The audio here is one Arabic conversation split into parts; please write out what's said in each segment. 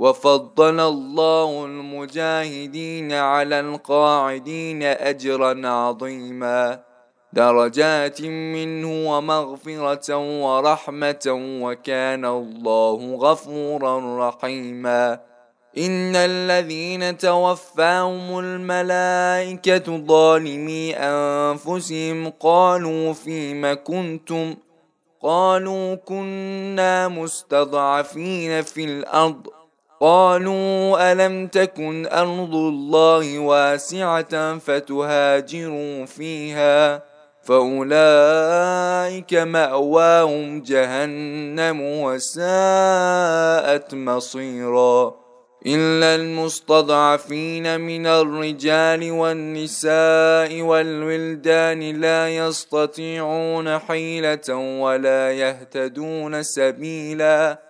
وفضل الله المجاهدين على القاعدين أجرا عظيما. درجات منه ومغفرة ورحمة وكان الله غفورا رحيما. إن الذين توفاهم الملائكة ظالمي أنفسهم قالوا فيم كنتم؟ قالوا كنا مستضعفين في الأرض. قالوا ألم تكن أرض الله واسعة فتهاجروا فيها فأولئك مأواهم جهنم وساءت مصيرا إلا المستضعفين من الرجال والنساء والولدان لا يستطيعون حيلة ولا يهتدون سبيلا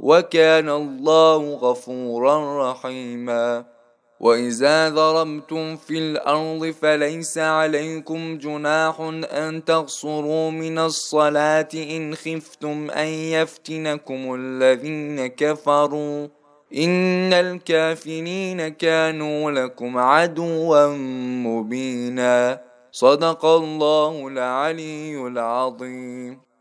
وكان الله غفورا رحيما. وإذا ضربتم في الأرض فليس عليكم جناح أن تقصروا من الصلاة إن خفتم أن يفتنكم الذين كفروا. إن الكافرين كانوا لكم عدوا مبينا. صدق الله العلي العظيم.